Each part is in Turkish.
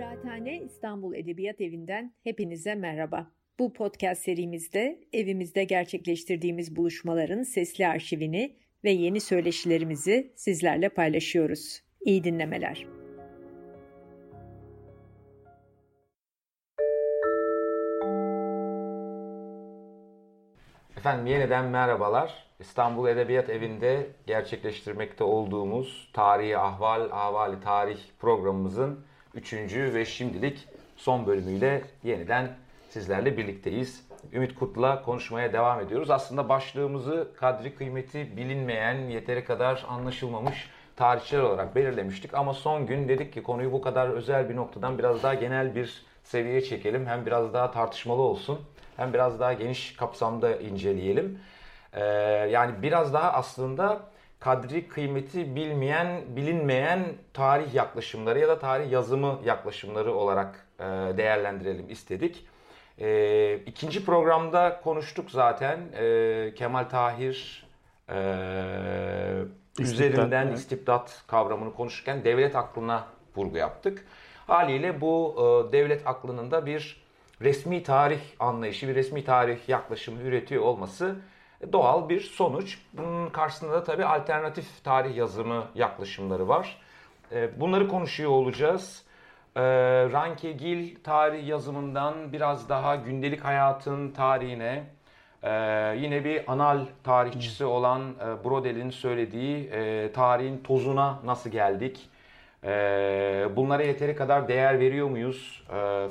Kıraathane İstanbul Edebiyat Evi'nden hepinize merhaba. Bu podcast serimizde evimizde gerçekleştirdiğimiz buluşmaların sesli arşivini ve yeni söyleşilerimizi sizlerle paylaşıyoruz. İyi dinlemeler. Efendim yeniden merhabalar. İstanbul Edebiyat Evi'nde gerçekleştirmekte olduğumuz Tarihi Ahval, Ahvali Tarih programımızın üçüncü ve şimdilik son bölümüyle yeniden sizlerle birlikteyiz. Ümit Kurt'la konuşmaya devam ediyoruz. Aslında başlığımızı kadri kıymeti bilinmeyen, yeteri kadar anlaşılmamış tarihçiler olarak belirlemiştik. Ama son gün dedik ki konuyu bu kadar özel bir noktadan biraz daha genel bir seviyeye çekelim. Hem biraz daha tartışmalı olsun hem biraz daha geniş kapsamda inceleyelim. Ee, yani biraz daha aslında kadri kıymeti bilmeyen, bilinmeyen tarih yaklaşımları ya da tarih yazımı yaklaşımları olarak e, değerlendirelim istedik. E, ikinci programda konuştuk zaten e, Kemal Tahir e, üzerinden evet. istibdat kavramını konuşurken devlet aklına vurgu yaptık. Haliyle bu e, devlet aklının da bir resmi tarih anlayışı, bir resmi tarih yaklaşımı üretiyor olması doğal bir sonuç. Bunun karşısında da tabii alternatif tarih yazımı yaklaşımları var. Ee, bunları konuşuyor olacağız. Ee, Ranke Gil tarih yazımından biraz daha gündelik hayatın tarihine, ee, yine bir anal tarihçisi olan e, Brodel'in söylediği e, tarihin tozuna nasıl geldik? Bunlara yeteri kadar değer veriyor muyuz?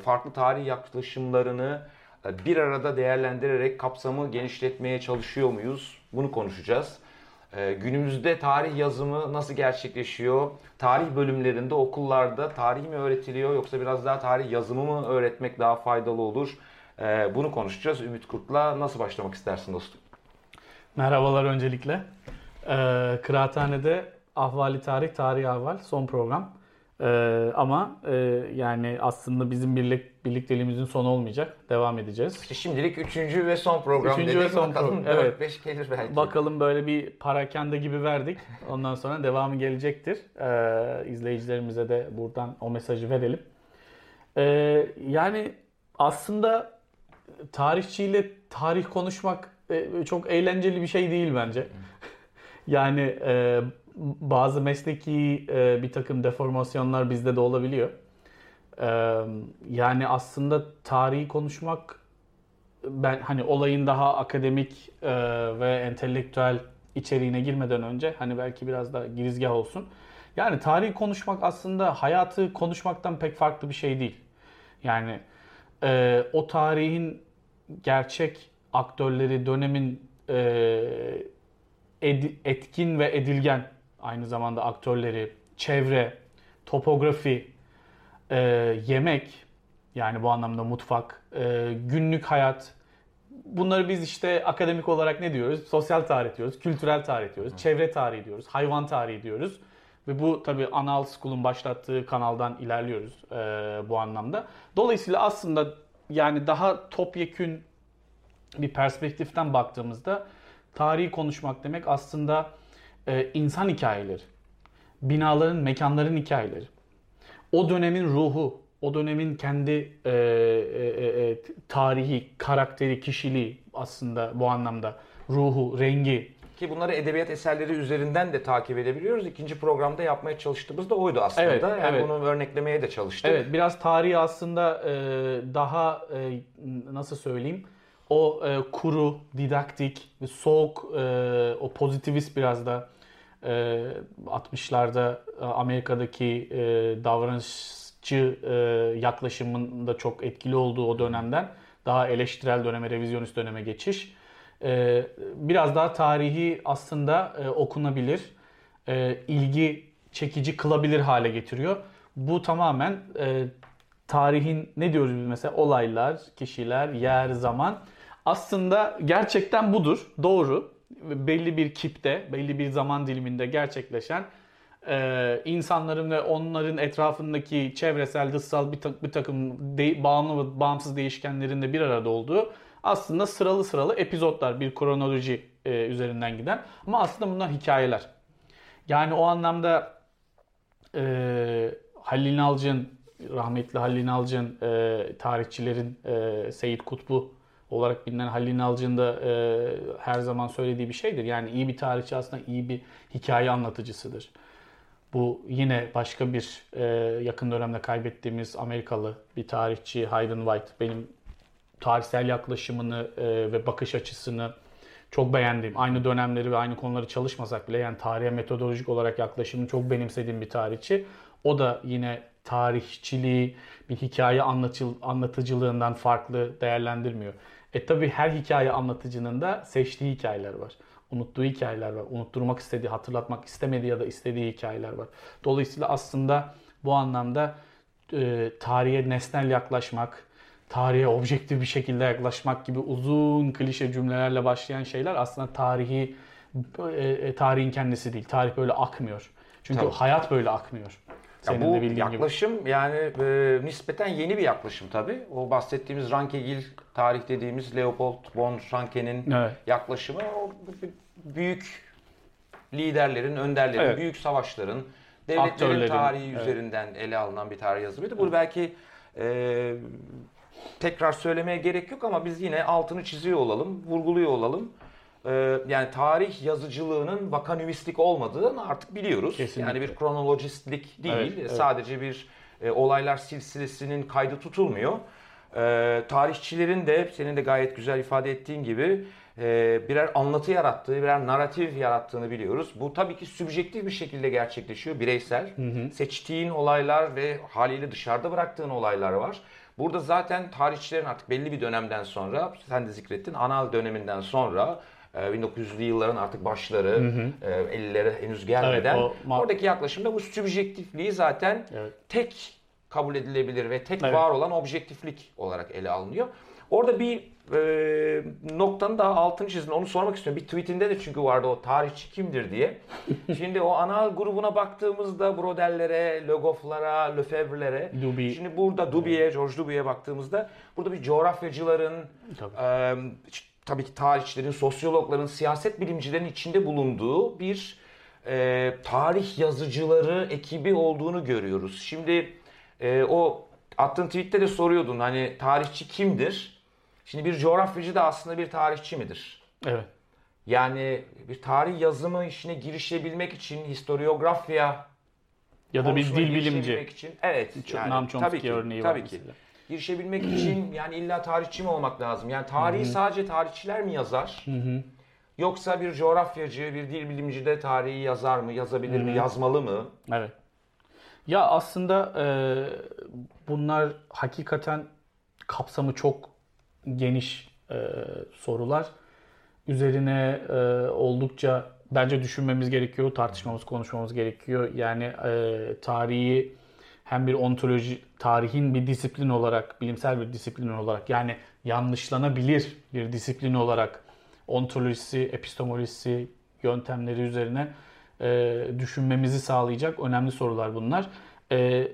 Farklı tarih yaklaşımlarını bir arada değerlendirerek kapsamı genişletmeye çalışıyor muyuz? Bunu konuşacağız. Ee, günümüzde tarih yazımı nasıl gerçekleşiyor? Tarih bölümlerinde okullarda tarih mi öğretiliyor yoksa biraz daha tarih yazımı mı öğretmek daha faydalı olur? Ee, bunu konuşacağız. Ümit Kurt'la nasıl başlamak istersin dostum? Merhabalar öncelikle. Ee, Kıraathane'de Ahvali Tarih, Tarih Ahval son program. Ama e, yani aslında bizim birlik birlikteliğimizin sonu olmayacak. Devam edeceğiz. İşte şimdilik üçüncü ve son program üçüncü dedik. Ve son Bakalım pro- evet. 5 gelir belki. Bakalım böyle bir parakende gibi verdik. Ondan sonra devamı gelecektir. Ee, izleyicilerimize de buradan o mesajı verelim. Ee, yani aslında tarihçiyle tarih konuşmak e, çok eğlenceli bir şey değil bence. yani e, bazı mesleki e, bir takım deformasyonlar bizde de olabiliyor. E, yani aslında tarihi konuşmak ben hani olayın daha akademik e, ve entelektüel içeriğine girmeden önce hani belki biraz da girizgah olsun. Yani tarihi konuşmak aslında hayatı konuşmaktan pek farklı bir şey değil. Yani e, o tarihin gerçek aktörleri, dönemin e, ed, etkin ve edilgen aynı zamanda aktörleri, çevre, topografi, e, yemek yani bu anlamda mutfak, e, günlük hayat. Bunları biz işte akademik olarak ne diyoruz? Sosyal tarih diyoruz, kültürel tarih diyoruz, çevre tarihi diyoruz, hayvan tarihi diyoruz. Ve bu tabi Anal School'un başlattığı kanaldan ilerliyoruz e, bu anlamda. Dolayısıyla aslında yani daha topyekün bir perspektiften baktığımızda tarihi konuşmak demek aslında e, insan hikayeleri, binaların, mekanların hikayeleri, o dönemin ruhu, o dönemin kendi e, e, e, e, tarihi, karakteri, kişiliği aslında bu anlamda ruhu, rengi. Ki bunları edebiyat eserleri üzerinden de takip edebiliyoruz. İkinci programda yapmaya çalıştığımız da oydu aslında. Evet, yani evet. bunu örneklemeye de çalıştık. Evet, biraz tarihi aslında e, daha e, nasıl söyleyeyim? O e, kuru, didaktik, soğuk, e, o pozitivist biraz da 60'larda ee, e, Amerika'daki e, davranışçı e, yaklaşımın da çok etkili olduğu o dönemden daha eleştirel döneme, revizyonist döneme geçiş. Biraz daha tarihi aslında okunabilir, ilgi çekici kılabilir hale getiriyor. Bu tamamen tarihin ne diyoruz biz mesela olaylar, kişiler, yer, zaman aslında gerçekten budur. Doğru belli bir kipte, belli bir zaman diliminde gerçekleşen e, insanların ve onların etrafındaki çevresel, dışsal bir, ta- bir takım de- bağımlı bağımsız değişkenlerin de bir arada olduğu aslında sıralı sıralı epizotlar, bir kronoloji e, üzerinden giden. Ama aslında bunlar hikayeler. Yani o anlamda e, Halil Nalcın rahmetli Halil İnalcı'nın e, tarihçilerin e, Seyit Kutbu olarak bilinen Halil İnalcı'nın da e, her zaman söylediği bir şeydir. Yani iyi bir tarihçi aslında iyi bir hikaye anlatıcısıdır. Bu yine başka bir e, yakın dönemde kaybettiğimiz Amerikalı bir tarihçi Hayden White. Benim tarihsel yaklaşımını e, ve bakış açısını çok beğendiğim, aynı dönemleri ve aynı konuları çalışmasak bile yani tarihe metodolojik olarak yaklaşımını çok benimsediğim bir tarihçi. O da yine tarihçiliği bir hikaye anlatıcılığından farklı değerlendirmiyor. E tabi her hikaye anlatıcının da seçtiği hikayeler var. Unuttuğu hikayeler var. Unutturmak istediği, hatırlatmak istemediği ya da istediği hikayeler var. Dolayısıyla aslında bu anlamda e, tarihe nesnel yaklaşmak, tarihe objektif bir şekilde yaklaşmak gibi uzun klişe cümlelerle başlayan şeyler aslında tarihi e, e, tarihin kendisi değil. Tarih böyle akmıyor. Çünkü Tabii. hayat böyle akmıyor. Ya bu yaklaşım gibi. yani e, nispeten yeni bir yaklaşım tabii. O bahsettiğimiz Rankegil tarih dediğimiz Leopold von Ranke'nin Evet. yaklaşımı o büyük liderlerin, önderlerin, Evet. büyük savaşların, devletlerin Aktörlerin, tarihi evet. üzerinden ele alınan bir tarih yazımıydı. Bunu belki e, tekrar söylemeye gerek yok ama biz yine altını çiziyor olalım, vurguluyor olalım. E, yani tarih yazıcılığının vakanüvistik olmadığını artık biliyoruz. Kesinlikle. Yani bir kronolojistlik değil, Evet, evet. sadece bir e, olaylar silsilesinin kaydı tutulmuyor. E, tarihçilerin de senin de gayet güzel ifade ettiğin gibi e, birer anlatı yarattığı, birer narratif yarattığını biliyoruz. Bu tabii ki sübjektif bir şekilde gerçekleşiyor, bireysel. Seçtiğin olaylar ve haliyle dışarıda bıraktığın olaylar var. Burada zaten tarihçilerin artık belli bir dönemden sonra, sen de zikrettin, anal döneminden sonra e, 1900'lü yılların artık başları, e, 50'lere henüz gelmeden Evet, o oradaki yaklaşımda bu sübjektifliği zaten Evet. tek kabul edilebilir ve tek Evet. var olan objektiflik olarak ele alınıyor. Orada bir e, noktanın daha altını çizdin. Onu sormak istiyorum. Bir tweetinde de çünkü vardı o tarihçi kimdir diye. Şimdi o ana grubuna baktığımızda Brodel'lere, Le Goff'lara, Lefebvre'lere. Duby. Şimdi burada Duby'ye, George Duby'ye baktığımızda burada bir coğrafyacıların, Tabii. e, tabii ki tarihçilerin, sosyologların, siyaset bilimcilerin içinde bulunduğu bir e, tarih yazıcıları ekibi olduğunu görüyoruz. Şimdi e, o attığın tweette de soruyordun hani tarihçi kimdir? Şimdi bir coğrafyacı da aslında bir tarihçi midir? Evet. Yani bir tarih yazımı işine girişebilmek için historiografya Ya da bir dil bilimci. için evet Çok yani, Noam Chomsky tabii ki, örneği var tabii ki. mesela. Girişebilmek için yani illa tarihçi mi olmak lazım? Yani tarihi sadece tarihçiler mi yazar? Yoksa bir coğrafyacı, bir dil bilimci de tarihi yazar mı, yazabilir mi, yazmalı mı? Evet. Ya aslında e, bunlar hakikaten kapsamı çok geniş e, sorular. Üzerine e, oldukça bence düşünmemiz gerekiyor, tartışmamız, konuşmamız gerekiyor. Yani e, tarihi hem bir ontoloji, tarihin bir disiplin olarak, bilimsel bir disiplin olarak yani yanlışlanabilir bir disiplin olarak ontolojisi, epistemolojisi, yöntemleri üzerine e, düşünmemizi sağlayacak önemli sorular bunlar. E,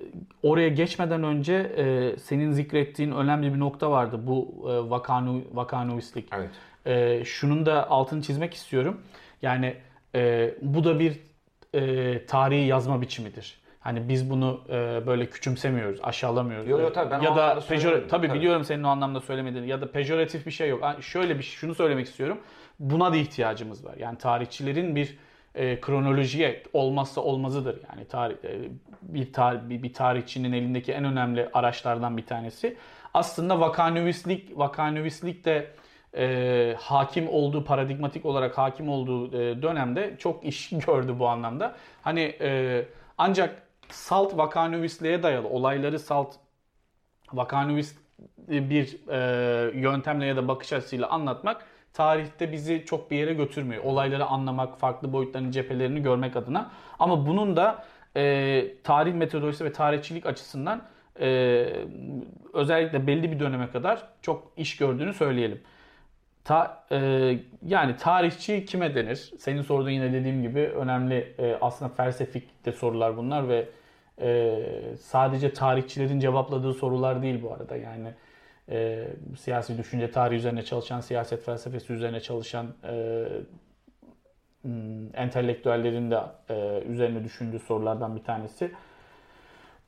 oraya geçmeden önce e, senin zikrettiğin önemli bir nokta vardı. Bu e, vakanu, vakanovistlik. Evet. E, şunun da altını çizmek istiyorum. Yani e, bu da bir e, tarihi yazma biçimidir. Hani biz bunu e, böyle küçümsemiyoruz, aşağılamıyoruz. Yo, yo, tabii ben ya da pejor tabii Tabii. biliyorum senin o anlamda söylemediğini ya da pejoratif bir şey yok. Ha, Şöyle bir şunu söylemek istiyorum. Buna da ihtiyacımız var. Yani tarihçilerin bir e, kronolojiye olmazsa olmazıdır. Yani tarih e, bir, tar- bir bir tarihçinin elindeki en önemli araçlardan bir tanesi. Aslında vakanüvislik vakanüvislik de e, hakim olduğu paradigmatik olarak hakim olduğu e, dönemde çok iş gördü bu anlamda. Hani e, ancak salt vakanüvisliğe dayalı olayları salt vakanüvist bir e, yöntemle ya da bakış açısıyla anlatmak tarihte bizi çok bir yere götürmüyor. Olayları anlamak, farklı boyutların cephelerini görmek adına. Ama bunun da e, tarih metodolojisi ve tarihçilik açısından e, özellikle belli bir döneme kadar çok iş gördüğünü söyleyelim. Ta, e, yani tarihçi kime denir? Senin sorduğun yine dediğim gibi önemli e, aslında felsefik de sorular bunlar ve e, sadece tarihçilerin cevapladığı sorular değil bu arada. Yani e, siyasi düşünce tarihi üzerine çalışan, siyaset felsefesi üzerine çalışan e, entelektüellerin de e, üzerine düşündüğü sorulardan bir tanesi.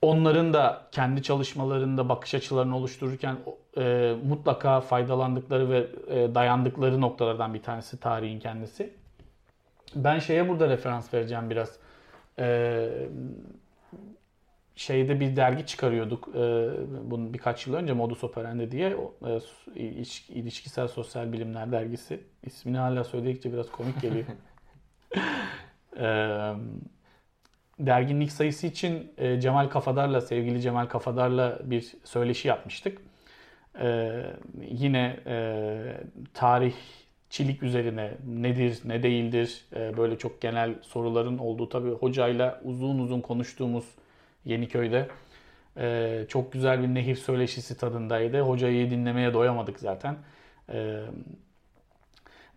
Onların da kendi çalışmalarında bakış açılarını oluştururken e, mutlaka faydalandıkları ve e, dayandıkları noktalardan bir tanesi tarihin kendisi. Ben şeye burada referans vereceğim biraz. E, şeyde bir dergi çıkarıyorduk e, bunu birkaç yıl önce Modus Operandi diye e, ilişkisel sosyal bilimler dergisi. İsmini hala söyledikçe biraz komik geliyor. e, derginin ilk sayısı için e, Cemal Kafadar'la, sevgili Cemal Kafadar'la bir söyleşi yapmıştık. E, yine e, tarihçilik üzerine nedir, ne değildir, e, böyle çok genel soruların olduğu tabii hocayla uzun uzun konuştuğumuz Yeniköy'de e, çok güzel bir nehir söyleşisi tadındaydı. Hocayı dinlemeye doyamadık zaten. E,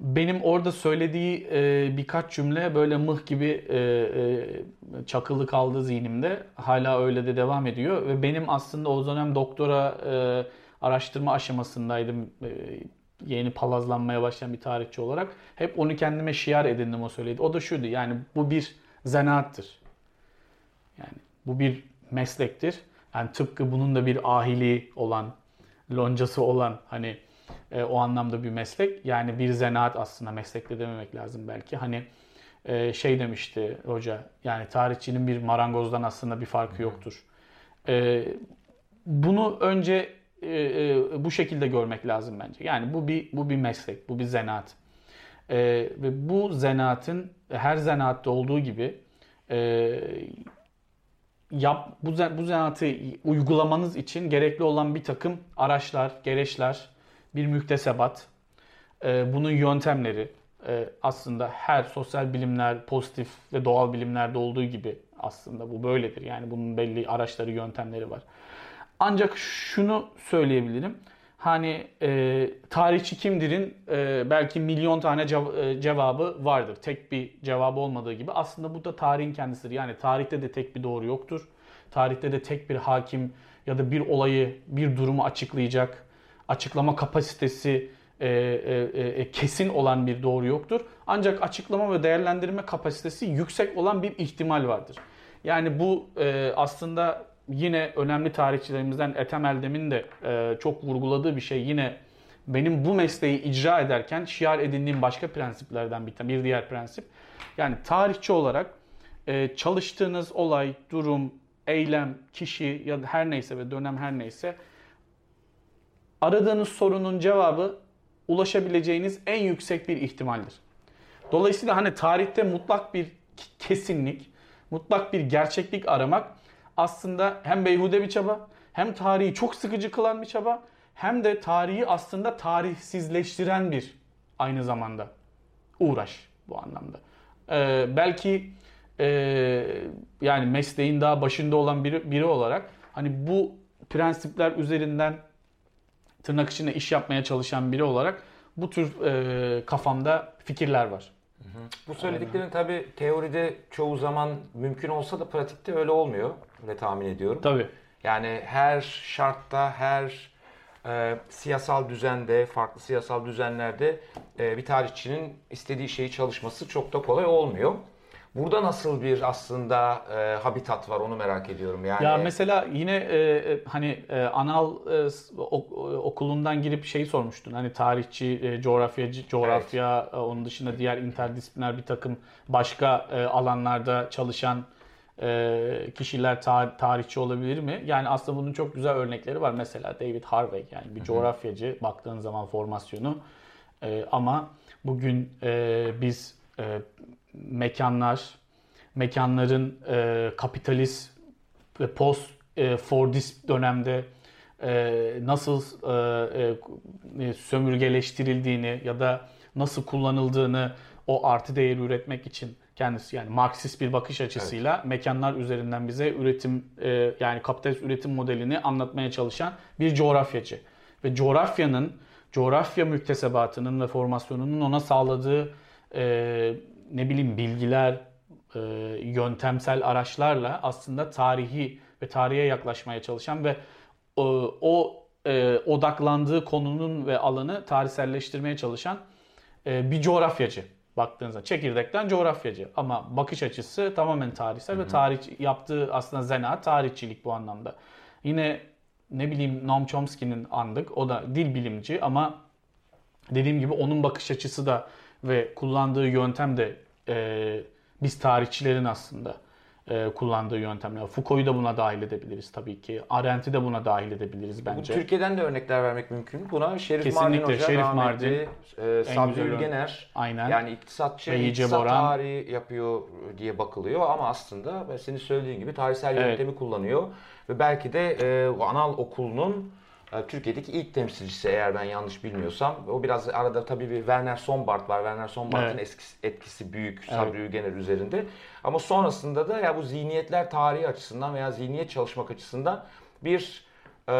benim orada söylediği e, birkaç cümle böyle mıh gibi e, e, çakılı kaldı zihnimde. Hala öyle de devam ediyor ve benim aslında o dönem doktora e, araştırma aşamasındaydım. E, yeni palazlanmaya başlayan bir tarihçi olarak. Hep onu kendime şiar edindim o söyledi. O da şuydu yani bu bir zanaattır. Yani bu bir meslektir. Yani tıpkı bunun da bir ahili olan, loncası olan hani e, o anlamda bir meslek. Yani bir zanaat aslında meslekte dememek lazım belki. Hani e, şey demişti hoca yani tarihçinin bir marangozdan aslında bir farkı yoktur. E, bunu önce e, e, bu şekilde görmek lazım bence. Yani bu bir bu bir meslek, bu bir zanaat. E, ve bu zanaatın her zanaatte olduğu gibi e, yap bu bu zanaatı uygulamanız için gerekli olan bir takım araçlar, gereçler, bir müktesebat, e, bunun yöntemleri e, aslında her sosyal bilimler, pozitif ve doğal bilimlerde olduğu gibi aslında bu böyledir. Yani bunun belli araçları, yöntemleri var. Ancak şunu söyleyebilirim. Hani e, tarihçi kimdir'in e, belki milyon tane cev- e, cevabı vardır. Tek bir cevabı olmadığı gibi. Aslında bu da tarihin kendisidir. Yani tarihte de tek bir doğru yoktur. Tarihte de tek bir hakim ya da bir olayı, bir durumu açıklayacak açıklama kapasitesi e, e, e, kesin olan bir doğru yoktur. Ancak açıklama ve değerlendirme kapasitesi yüksek olan bir ihtimal vardır. Yani bu e, aslında yine önemli tarihçilerimizden Ethem Eldem'in de e, çok vurguladığı bir şey. Yine benim bu mesleği icra ederken şiar edindiğim başka prensiplerden bir, bir diğer prensip. Yani tarihçi olarak e, çalıştığınız olay, durum, eylem, kişi ya da her neyse ve dönem her neyse aradığınız sorunun cevabı ulaşabileceğiniz en yüksek bir ihtimaldir. Dolayısıyla hani tarihte mutlak bir kesinlik, mutlak bir gerçeklik aramak aslında hem beyhude bir çaba, hem tarihi çok sıkıcı kılan bir çaba, hem de tarihi aslında tarihsizleştiren bir aynı zamanda uğraş bu anlamda. Ee, belki e, yani mesleğin daha başında olan biri, biri olarak hani bu prensipler üzerinden tırnak içinde iş yapmaya çalışan biri olarak bu tür e, kafamda fikirler var. Hı hı. Bu söylediklerin Aynen. tabi teoride çoğu zaman mümkün olsa da pratikte öyle olmuyor. Öyle tahmin ediyorum. Tabii. Yani her şartta, her e, siyasal düzende, farklı siyasal düzenlerde e, bir tarihçinin istediği şeyi çalışması çok da kolay olmuyor. Burada nasıl bir aslında e, habitat var onu merak ediyorum. Yani Ya mesela yine e, e hani e, anal e, okulundan girip şey sormuştun. Hani tarihçi, e, coğrafyacı, coğrafya, evet. e, onun dışında diğer interdisipliner bir takım başka e, alanlarda çalışan e, kişiler tar- tarihçi olabilir mi? Yani aslında bunun çok güzel örnekleri var. Mesela David Harvey yani bir coğrafyacı baktığın zaman formasyonu. E, ama bugün e, biz e, mekanlar, mekanların e, kapitalist ve post e, Fordist dönemde e, nasıl e, e, sömürgeleştirildiğini ya da nasıl kullanıldığını o artı değeri üretmek için kendisi yani Marksist bir bakış açısıyla evet. mekanlar üzerinden bize üretim e, yani kapitalist üretim modelini anlatmaya çalışan bir coğrafyacı ve coğrafyanın coğrafya müktesebatının ve formasyonunun ona sağladığı e, ne bileyim bilgiler, e, yöntemsel araçlarla aslında tarihi ve tarihe yaklaşmaya çalışan ve o, o e, odaklandığı konunun ve alanı tarihselleştirmeye çalışan e, bir coğrafyacı. baktığınızda. Çekirdekten coğrafyacı ama bakış açısı tamamen tarihsel ve tarih yaptığı aslında zanaat tarihçilik bu anlamda. Yine ne bileyim Noam Chomsky'nin andık. O da dil bilimci ama dediğim gibi onun bakış açısı da ve kullandığı yöntem de e, biz tarihçilerin aslında e, kullandığı yöntemler. Foucault'u da buna dahil edebiliriz tabii ki. Arendt'i de buna dahil edebiliriz Bu bence. Türkiye'den de örnekler vermek mümkün. Buna Şerif Kesinlikle, Mardin Hoca, Şerif rahmetli, e, Sabri Ülgener. Aynen. Yani iktisatçı, iktisat Boran. tarihi yapıyor diye bakılıyor ama aslında senin söylediğin gibi tarihsel Evet. yöntemi kullanıyor. Ve belki de e, Anal Okulu'nun Türkiye'deki ilk temsilcisi eğer ben yanlış bilmiyorsam. O biraz arada tabii bir Werner Sombart var. Werner Sombart'ın Evet. etkisi, etkisi büyük Sabri Ülgener üzerinde. Ama sonrasında da ya bu zihniyetler tarihi açısından veya zihniyet çalışmak açısından bir e,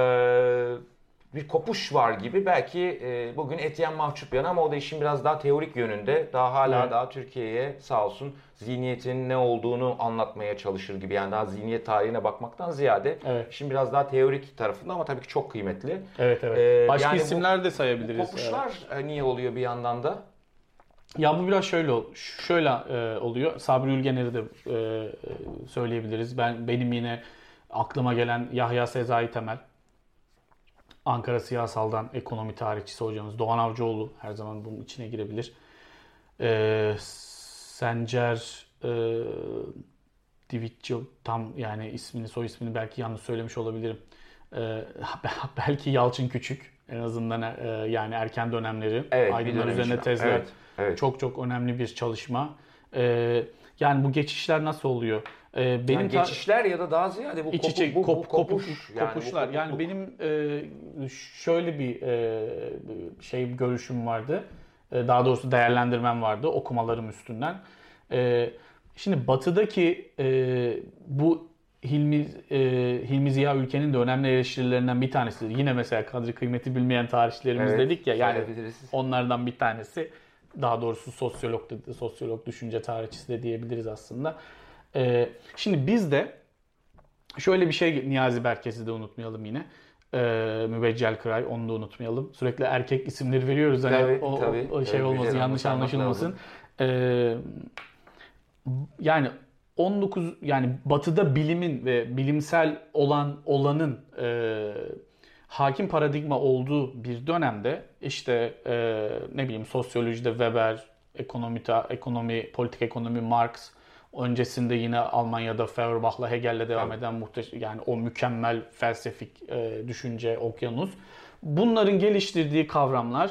bir kopuş var gibi. Belki e, bugün Etienne Mahçupyan ama o da işin biraz daha teorik yönünde. Daha hala Evet. daha Türkiye'ye sağ olsun zihniyetin ne olduğunu anlatmaya çalışır gibi. Yani daha zihniyet tarihine bakmaktan ziyade Evet. işin biraz daha teorik tarafında ama tabii ki çok kıymetli. Evet evet. Ee, Başka yani bu- isimler de Bu sayabiliriz. kopuşlar e, niye oluyor bir yandan da? Ya bu biraz şöyle şöyle e, oluyor. Sabri Ülgener'i de e, e, söyleyebiliriz. Ben benim yine aklıma gelen Yahya Sezai Temel. Ankara Siyasal'dan ekonomi tarihçisi hocamız. Doğan Avcıoğlu her zaman bunun içine girebilir. E, Sencer e, Divitçi tam yani ismini soy ismini belki yanlış söylemiş olabilirim. E, belki Yalçın Küçük en azından e, yani erken dönemleri Evet, aydınlar üzerine tezler Evet, evet. çok çok önemli bir çalışma. Ee, yani bu geçişler nasıl oluyor? Ee, benim Yani geçişler ya da daha ziyade bu, iç kopu, içe bu, bu kop- kopuş, kopuş- yani bu kopuşlar. Yani, kopukluk. benim e, şöyle bir e, şey görüşüm vardı. E, daha doğrusu değerlendirmem vardı okumalarım üstünden. E, şimdi batıdaki e, bu Hilmi e, Hilmi Ziya Ülken'in de önemli eleştirilerinden bir tanesidir. Yine mesela kadri kıymeti bilmeyen tarihçilerimiz Evet, dedik ya yani onlardan bir tanesi. Daha doğrusu sosyolog sosyolog düşünce tarihçisi de diyebiliriz aslında. Ee, şimdi biz de şöyle bir şey Niyazi Berkes'i de unutmayalım yine. Ee, Mübeccel Kıray onu da unutmayalım. Sürekli erkek isimleri veriyoruz hani Tabii, o, tabii. o şey Tabii, olmasın yanlış anlaşılmasın. Ee, yani 19 yani batıda bilimin ve bilimsel olan olanın e, hakim paradigma olduğu bir dönemde işte e, ne bileyim sosyolojide Weber, ekonomi, ekonomi, politik ekonomi Marx, öncesinde yine Almanya'da Feuerbach'la Hegel'le devam eden muhteşem yani o mükemmel felsefik e, düşünce okyanus. Bunların geliştirdiği kavramlar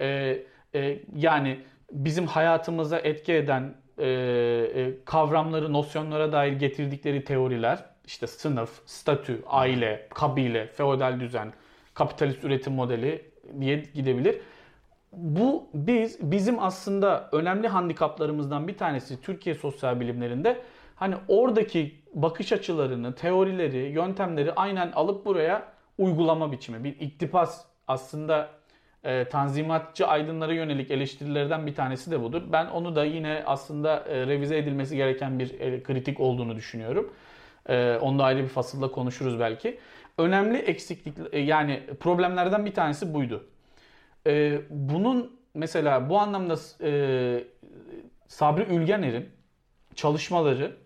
e, e, yani bizim hayatımıza etki eden e, e, kavramları, nosyonlara dair getirdikleri teoriler işte sınıf, statü, aile, kabile, feodal düzen, kapitalist üretim modeli diye gidebilir. Bu biz bizim aslında önemli handikaplarımızdan bir tanesi Türkiye sosyal bilimlerinde hani oradaki bakış açılarını, teorileri, yöntemleri aynen alıp buraya uygulama biçimi. Bir iktipas aslında e, tanzimatçı aydınlara yönelik eleştirilerden bir tanesi de budur. Ben onu da yine aslında e, revize edilmesi gereken bir e, kritik olduğunu düşünüyorum. E, onu da ayrı bir fasılda konuşuruz belki. Önemli eksiklik e, yani problemlerden bir tanesi buydu. E, bunun mesela bu anlamda e, Sabri Ülgener'in çalışmaları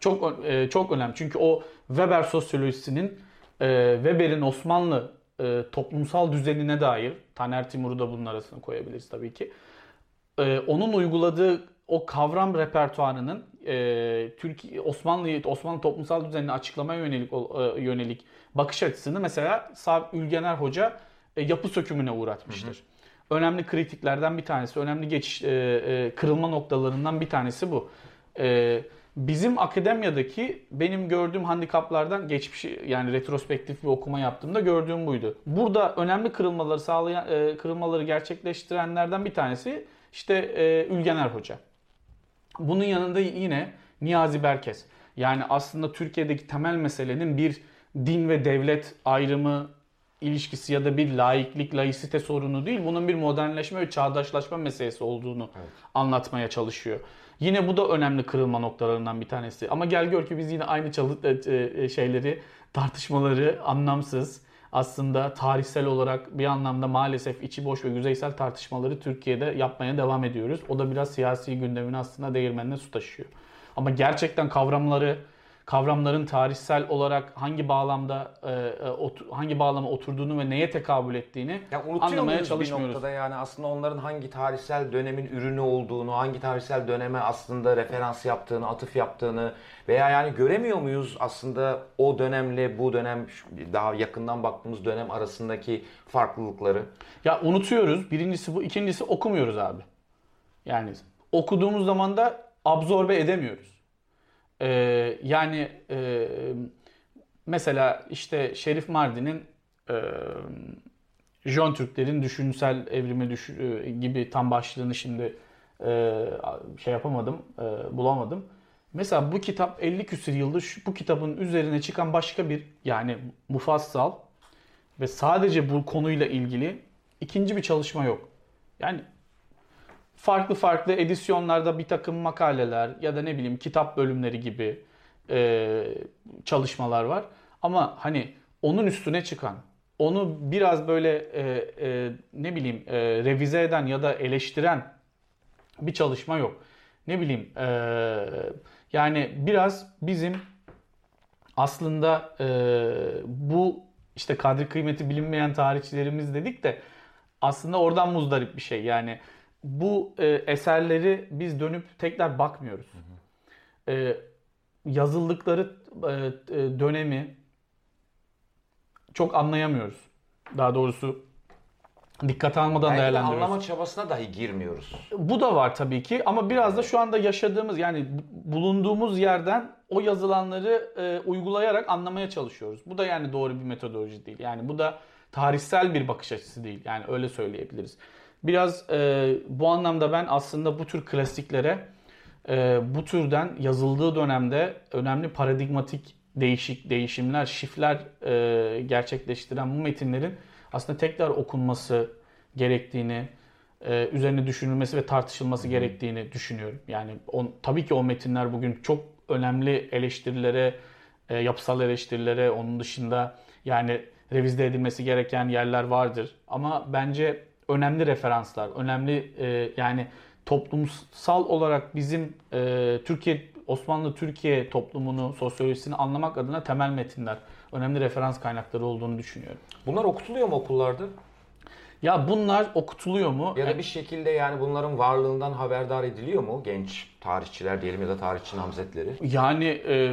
çok e, çok önemli. Çünkü o Weber sosyolojisinin e, Weber'in Osmanlı e, toplumsal düzenine dair Taner Timur'u da bunun arasına koyabiliriz tabii ki. E, onun uyguladığı o kavram repertuarının e, Türkiye Osmanlı Osmanlı toplumsal düzenini açıklamaya yönelik e, yönelik bakış açısını mesela Sabri Ülgener Hoca e, yapı sökümüne uğratmıştır. Önemli kritiklerden bir tanesi, önemli geçiş e, e, kırılma noktalarından bir tanesi bu. E, bizim akademiyadaki benim gördüğüm handikaplardan geçmiş yani retrospektif bir okuma yaptığımda gördüğüm buydu. Burada önemli kırılmaları sağlayan e, kırılmaları gerçekleştirenlerden bir tanesi işte e, Ülgener Hoca. Bunun yanında yine Niyazi Berkes. Yani aslında Türkiye'deki temel meselenin bir din ve devlet ayrımı ilişkisi ya da bir laiklik, laisite sorunu değil. Bunun bir modernleşme ve çağdaşlaşma meselesi olduğunu anlatmaya çalışıyor. Yine bu da önemli kırılma noktalarından bir tanesi. Ama gel gör ki biz yine aynı çalı e, e, şeyleri, tartışmaları anlamsız, aslında tarihsel olarak bir anlamda maalesef içi boş ve yüzeysel tartışmaları Türkiye'de yapmaya devam ediyoruz. O da biraz siyasi gündemin aslında değirmenine su taşıyor. Ama gerçekten kavramları kavramların tarihsel olarak hangi bağlamda e, e hangi bağlama oturduğunu ve neye tekabül ettiğini ya anlamaya çalışmıyoruz. Bir noktada yani aslında onların hangi tarihsel dönemin ürünü olduğunu, hangi tarihsel döneme aslında referans yaptığını, atıf yaptığını veya yani göremiyor muyuz aslında o dönemle bu dönem daha yakından baktığımız dönem arasındaki farklılıkları? Ya unutuyoruz. Birincisi bu, ikincisi okumuyoruz abi. Yani okuduğumuz zaman da absorbe edemiyoruz. Ee, yani e, mesela işte Şerif Mardin'in e, Jön Türklerin düşünsel evrimi düş e, gibi tam başlığını şimdi e, şey yapamadım, e, bulamadım. Mesela bu kitap 50 küsur yıldır şu, bu kitabın üzerine çıkan başka bir yani mufassal ve sadece bu konuyla ilgili ikinci bir çalışma yok. Yani farklı farklı edisyonlarda bir takım makaleler ya da ne bileyim kitap bölümleri gibi e, çalışmalar var. Ama hani onun üstüne çıkan, onu biraz böyle e, e, ne bileyim e, revize eden ya da eleştiren bir çalışma yok. Ne bileyim e, yani biraz bizim aslında e, bu işte kadri kıymeti bilinmeyen tarihçilerimiz dedik de aslında oradan muzdarip bir şey. Yani bu e, eserleri biz dönüp tekrar bakmıyoruz. Hı hı. E, yazıldıkları e, e, dönemi çok anlayamıyoruz. Daha doğrusu dikkat almadan Belki değerlendiriyoruz. anlama çabasına dahi girmiyoruz. Bu da var tabii ki ama biraz da şu anda yaşadığımız yani bulunduğumuz yerden o yazılanları e, uygulayarak anlamaya çalışıyoruz. Bu da yani doğru bir metodoloji değil. Yani bu da tarihsel bir bakış açısı değil. Yani öyle söyleyebiliriz. Biraz e, bu anlamda ben aslında bu tür klasiklere e, bu türden yazıldığı dönemde önemli paradigmatik değişik değişimler, şifler e, gerçekleştiren bu metinlerin aslında tekrar okunması gerektiğini, e, üzerine düşünülmesi ve tartışılması gerektiğini düşünüyorum. Yani on, tabii ki o metinler bugün çok önemli eleştirilere, e, yapısal eleştirilere, onun dışında yani revizde edilmesi gereken yerler vardır. Ama bence önemli referanslar, önemli e, yani toplumsal olarak bizim e, Türkiye Osmanlı Türkiye toplumunu, sosyolojisini anlamak adına temel metinler, önemli referans kaynakları olduğunu düşünüyorum. Bunlar okutuluyor mu okullarda? Ya bunlar okutuluyor mu? Ya da bir şekilde yani bunların varlığından haberdar ediliyor mu genç tarihçiler diyelim ya da tarihçi namzetleri? Yani e,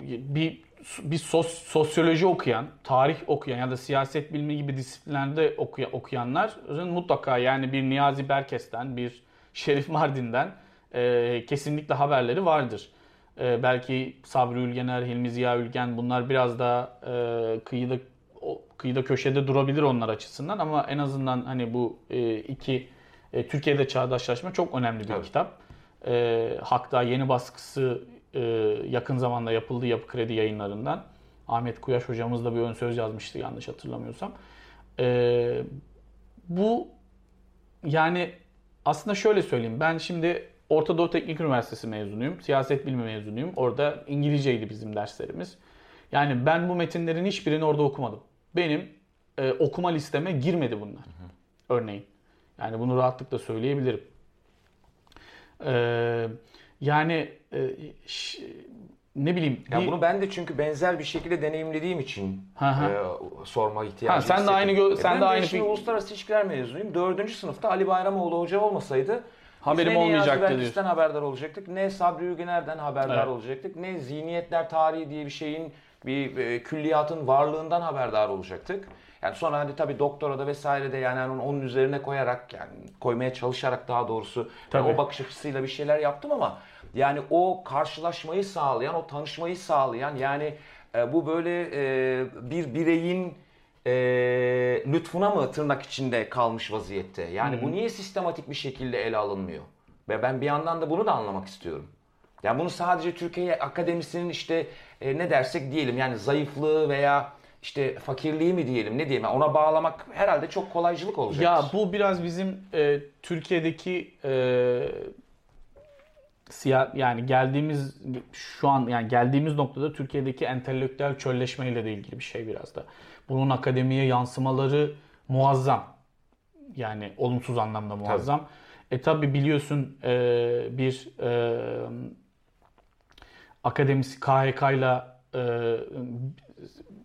bir bir sos, sosyoloji okuyan, tarih okuyan ya da siyaset bilimi gibi disiplinlerde okuya, okuyanların mutlaka yani bir Niyazi Berkes'ten, bir Şerif Mardin'den e, kesinlikle haberleri vardır. E, belki Sabri Ülgener, Hilmi Ziya Ülgen bunlar biraz daha e, kıyıda o, kıyıda köşede durabilir onlar açısından ama en azından hani bu e, iki e, Türkiye'de çağdaşlaşma çok önemli bir Tabii. kitap. E, Hak'ta yeni baskısı e, yakın zamanda yapıldı Yapı Kredi yayınlarından. Ahmet Kuyaş hocamız da bir ön söz yazmıştı yanlış hatırlamıyorsam. E, bu yani aslında şöyle söyleyeyim. Ben şimdi Orta Doğu Teknik Üniversitesi mezunuyum. Siyaset bilimi mezunuyum. Orada İngilizceydi bizim derslerimiz. Yani ben bu metinlerin hiçbirini orada okumadım. Benim e, okuma listeme girmedi bunlar. Hı hı. Örneğin. Yani bunu rahatlıkla söyleyebilirim. Eee yani e, ş, ne bileyim. Ya bir... bunu ben de çünkü benzer bir şekilde deneyimlediğim için e, sorma ihtiyacı ha, sen de aynı gö- sen e, de aynı şimdi uluslararası ilişkiler mezunuyum. Dördüncü sınıfta Ali Bayramoğlu hoca olmasaydı haberim ne olmayacaktı diyorsun. haberdar olacaktık, ne Sabri Ülgener'den haberdar evet. olacaktık, ne zihniyetler tarihi diye bir şeyin bir e, külliyatın varlığından haberdar olacaktık. Yani sonra hadi tabii doktora vesaire de yani onun, onun üzerine koyarak yani koymaya çalışarak daha doğrusu yani o bakış açısıyla bir şeyler yaptım ama yani o karşılaşmayı sağlayan, o tanışmayı sağlayan yani e, bu böyle e, bir bireyin e, lütfuna mı tırnak içinde kalmış vaziyette? Yani hmm. bu niye sistematik bir şekilde ele alınmıyor? Ve ben bir yandan da bunu da anlamak istiyorum. Yani bunu sadece Türkiye akademisinin işte e, ne dersek diyelim yani zayıflığı veya işte fakirliği mi diyelim ne diyelim ona bağlamak herhalde çok kolaycılık olacak. Ya bu biraz bizim e, Türkiye'deki e, siyah yani geldiğimiz şu an yani geldiğimiz noktada Türkiye'deki entelektüel çölleşmeyle de ilgili bir şey biraz da. Bunun akademiye yansımaları muazzam. Yani olumsuz anlamda muazzam. Tabii. E tabi biliyorsun e, bir e, akademis KHK ile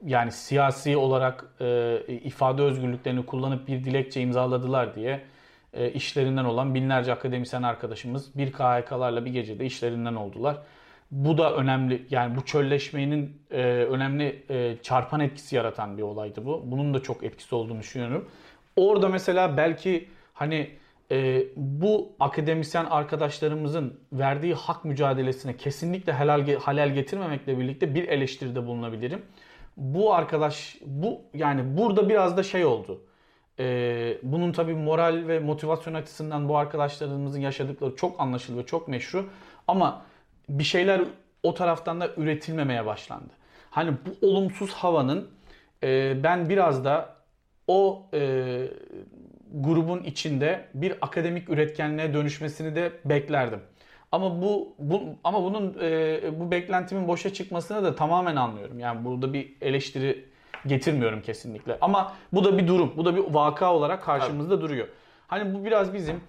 yani siyasi olarak e, ifade özgürlüklerini kullanıp bir dilekçe imzaladılar diye e, işlerinden olan binlerce akademisyen arkadaşımız bir KHK'larla bir gecede işlerinden oldular. Bu da önemli yani bu çölleşmenin e, önemli e, çarpan etkisi yaratan bir olaydı bu. Bunun da çok etkisi olduğunu düşünüyorum. Orada mesela belki hani e, bu akademisyen arkadaşlarımızın verdiği hak mücadelesine kesinlikle helal halel getirmemekle birlikte bir eleştiride bulunabilirim. Bu arkadaş bu yani burada biraz da şey oldu. E, bunun tabii moral ve motivasyon açısından bu arkadaşlarımızın yaşadıkları çok anlaşılır ve çok meşru. Ama bir şeyler o taraftan da üretilmemeye başlandı. Hani bu olumsuz havanın e, ben biraz da o e, grubun içinde bir akademik üretkenliğe dönüşmesini de beklerdim. Ama bu, bu ama bunun e, bu beklentimin boşa çıkmasını da tamamen anlıyorum. Yani burada bir eleştiri getirmiyorum kesinlikle. Ama bu da bir durum, bu da bir vaka olarak karşımızda Tabii. duruyor. Hani bu biraz bizim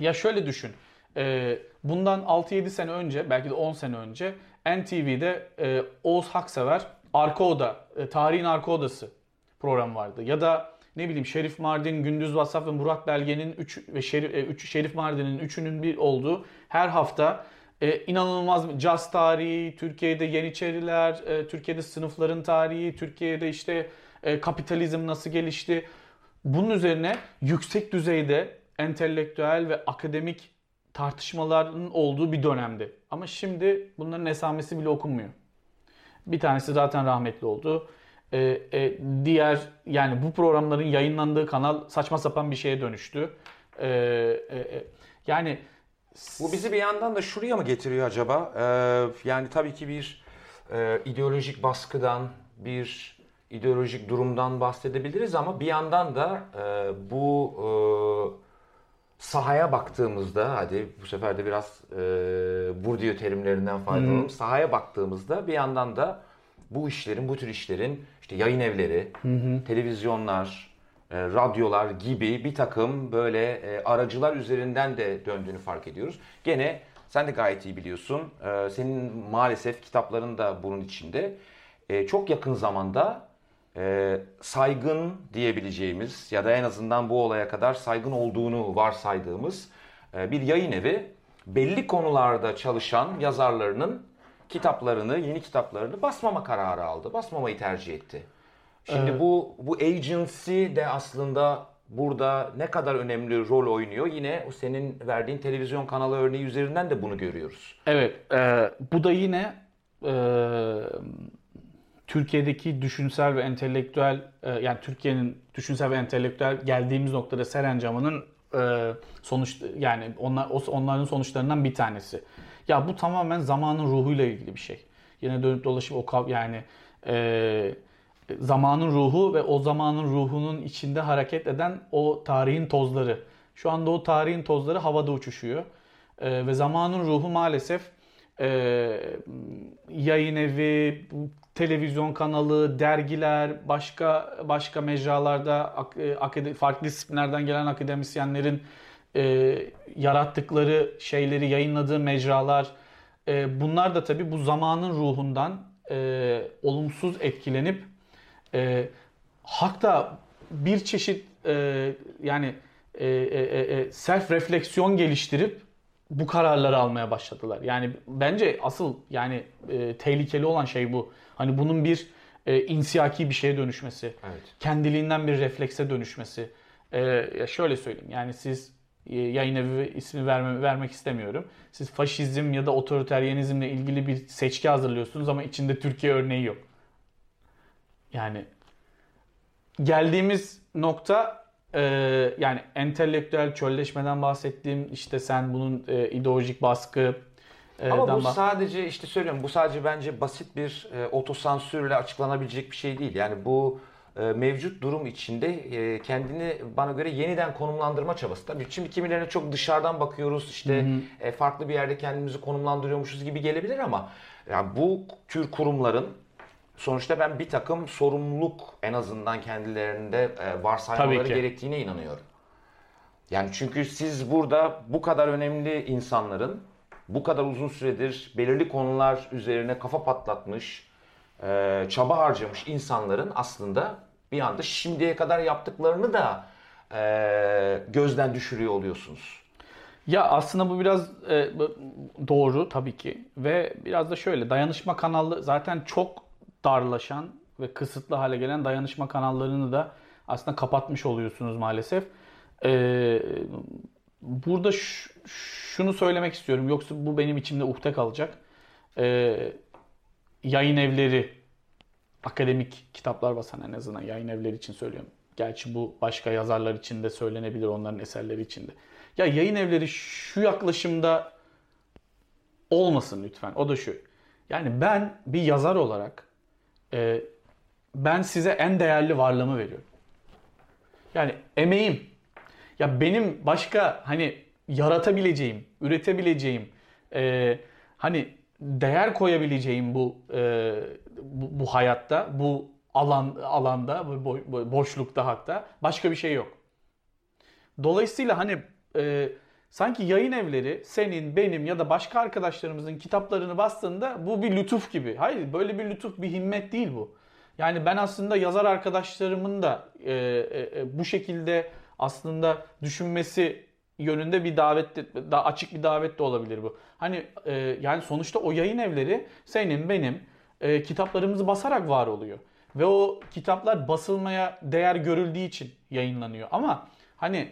ya şöyle düşün. E, bundan 6-7 sene önce, belki de 10 sene önce NTV'de e, Oğuz Haksever Arka Oda, e, Tarihin Arka Odası program vardı. Ya da ne bileyim Şerif Mardin, Gündüz Vassaf ve Murat Belge'nin 3 ve Şerif, e, üç, Şerif Mardin'in üçünün bir olduğu her hafta e, inanılmaz caz tarihi, Türkiye'de Yeniçeriler, e, Türkiye'de sınıfların tarihi, Türkiye'de işte e, kapitalizm nasıl gelişti. Bunun üzerine yüksek düzeyde entelektüel ve akademik tartışmaların olduğu bir dönemdi. Ama şimdi bunların esamesi bile okunmuyor. Bir tanesi zaten rahmetli oldu e, e, diğer yani bu programların yayınlandığı kanal saçma sapan bir şeye dönüştü. E, e, e, yani bu bizi bir yandan da şuraya mı getiriyor acaba? Ee, yani tabii ki bir e, ideolojik baskıdan, bir ideolojik durumdan bahsedebiliriz ama bir yandan da e, bu e, sahaya baktığımızda, hadi bu sefer de biraz e, Bourdieu terimlerinden faydalanalım. Hmm. Sahaya baktığımızda bir yandan da bu işlerin, bu tür işlerin işte yayın evleri, hı hı. televizyonlar, e, radyolar gibi bir takım böyle e, aracılar üzerinden de döndüğünü fark ediyoruz. Gene sen de gayet iyi biliyorsun. E, senin maalesef kitapların da bunun içinde. E, çok yakın zamanda e, saygın diyebileceğimiz ya da en azından bu olaya kadar saygın olduğunu varsaydığımız e, bir yayın evi belli konularda çalışan yazarlarının kitaplarını, yeni kitaplarını basmama kararı aldı. Basmamayı tercih etti. Şimdi evet. bu bu agency de aslında burada ne kadar önemli rol oynuyor. Yine o senin verdiğin televizyon kanalı örneği üzerinden de bunu görüyoruz. Evet, e, bu da yine e, Türkiye'deki düşünsel ve entelektüel e, yani Türkiye'nin düşünsel ve entelektüel geldiğimiz noktada Serencam'ın e, sonuç yani onlar onların sonuçlarından bir tanesi. Ya bu tamamen zamanın ruhuyla ilgili bir şey. Yine dönüp dolaşıp o yani e, zamanın ruhu ve o zamanın ruhunun içinde hareket eden o tarihin tozları. Şu anda o tarihin tozları havada uçuşuyor. E, ve zamanın ruhu maalesef e, yayın evi, televizyon kanalı, dergiler, başka başka mecralarda ak, farklı disiplinlerden gelen akademisyenlerin e, yarattıkları şeyleri yayınladığı mecralar e, bunlar da tabi bu zamanın ruhundan e, olumsuz etkilenip e, hakta bir çeşit e, yani e, e, e, self refleksiyon geliştirip bu kararları almaya başladılar. Yani bence asıl yani e, tehlikeli olan şey bu. Hani bunun bir e, insiyaki bir şeye dönüşmesi, evet. kendiliğinden bir reflekse dönüşmesi. E, şöyle söyleyeyim yani siz e, yayın evi ismi verme, vermek istemiyorum. Siz faşizm ya da otoriteryenizmle ilgili bir seçki hazırlıyorsunuz ama içinde Türkiye örneği yok. Yani geldiğimiz nokta e, yani entelektüel çölleşmeden bahsettiğim işte sen bunun e, ideolojik baskı e, ama bu bah- sadece işte söylüyorum bu sadece bence basit bir e, otosansürle açıklanabilecek bir şey değil. Yani bu e, mevcut durum içinde e, kendini bana göre yeniden konumlandırma çabası. Tabii şimdi kimilerine çok dışarıdan bakıyoruz işte e, farklı bir yerde kendimizi konumlandırıyormuşuz gibi gelebilir ama yani bu tür kurumların sonuçta ben bir takım sorumluluk en azından kendilerinde e, varsaymaları gerektiğine inanıyorum. Yani çünkü siz burada bu kadar önemli insanların bu kadar uzun süredir belirli konular üzerine kafa patlatmış, e, çaba harcamış insanların aslında bir anda şimdiye kadar yaptıklarını da e, gözden düşürüyor oluyorsunuz. Ya aslında bu biraz e, doğru tabii ki ve biraz da şöyle dayanışma kanalı zaten çok darlaşan ve kısıtlı hale gelen dayanışma kanallarını da aslında kapatmış oluyorsunuz maalesef. E, burada şunu söylemek istiyorum yoksa bu benim içimde uhde kalacak. E, yayın evleri akademik kitaplar basan en azından yayın evleri için söylüyorum. Gerçi bu başka yazarlar için de söylenebilir onların eserleri için de. Ya yayın evleri şu yaklaşımda olmasın lütfen. O da şu. Yani ben bir yazar olarak e, ben size en değerli varlığımı veriyorum. Yani emeğim. Ya benim başka hani yaratabileceğim, üretebileceğim, e, hani değer koyabileceğim bu, e, bu bu hayatta, bu alan alanda, bu bo- bu boşlukta hatta başka bir şey yok. Dolayısıyla hani e, sanki yayın evleri senin, benim ya da başka arkadaşlarımızın kitaplarını bastığında bu bir lütuf gibi. Hayır böyle bir lütuf, bir himmet değil bu. Yani ben aslında yazar arkadaşlarımın da e, e, e, bu şekilde aslında düşünmesi yönünde bir davet daha açık bir davet de olabilir bu. Hani e, yani sonuçta o yayın evleri senin benim e, kitaplarımızı basarak var oluyor. Ve o kitaplar basılmaya değer görüldüğü için yayınlanıyor. Ama hani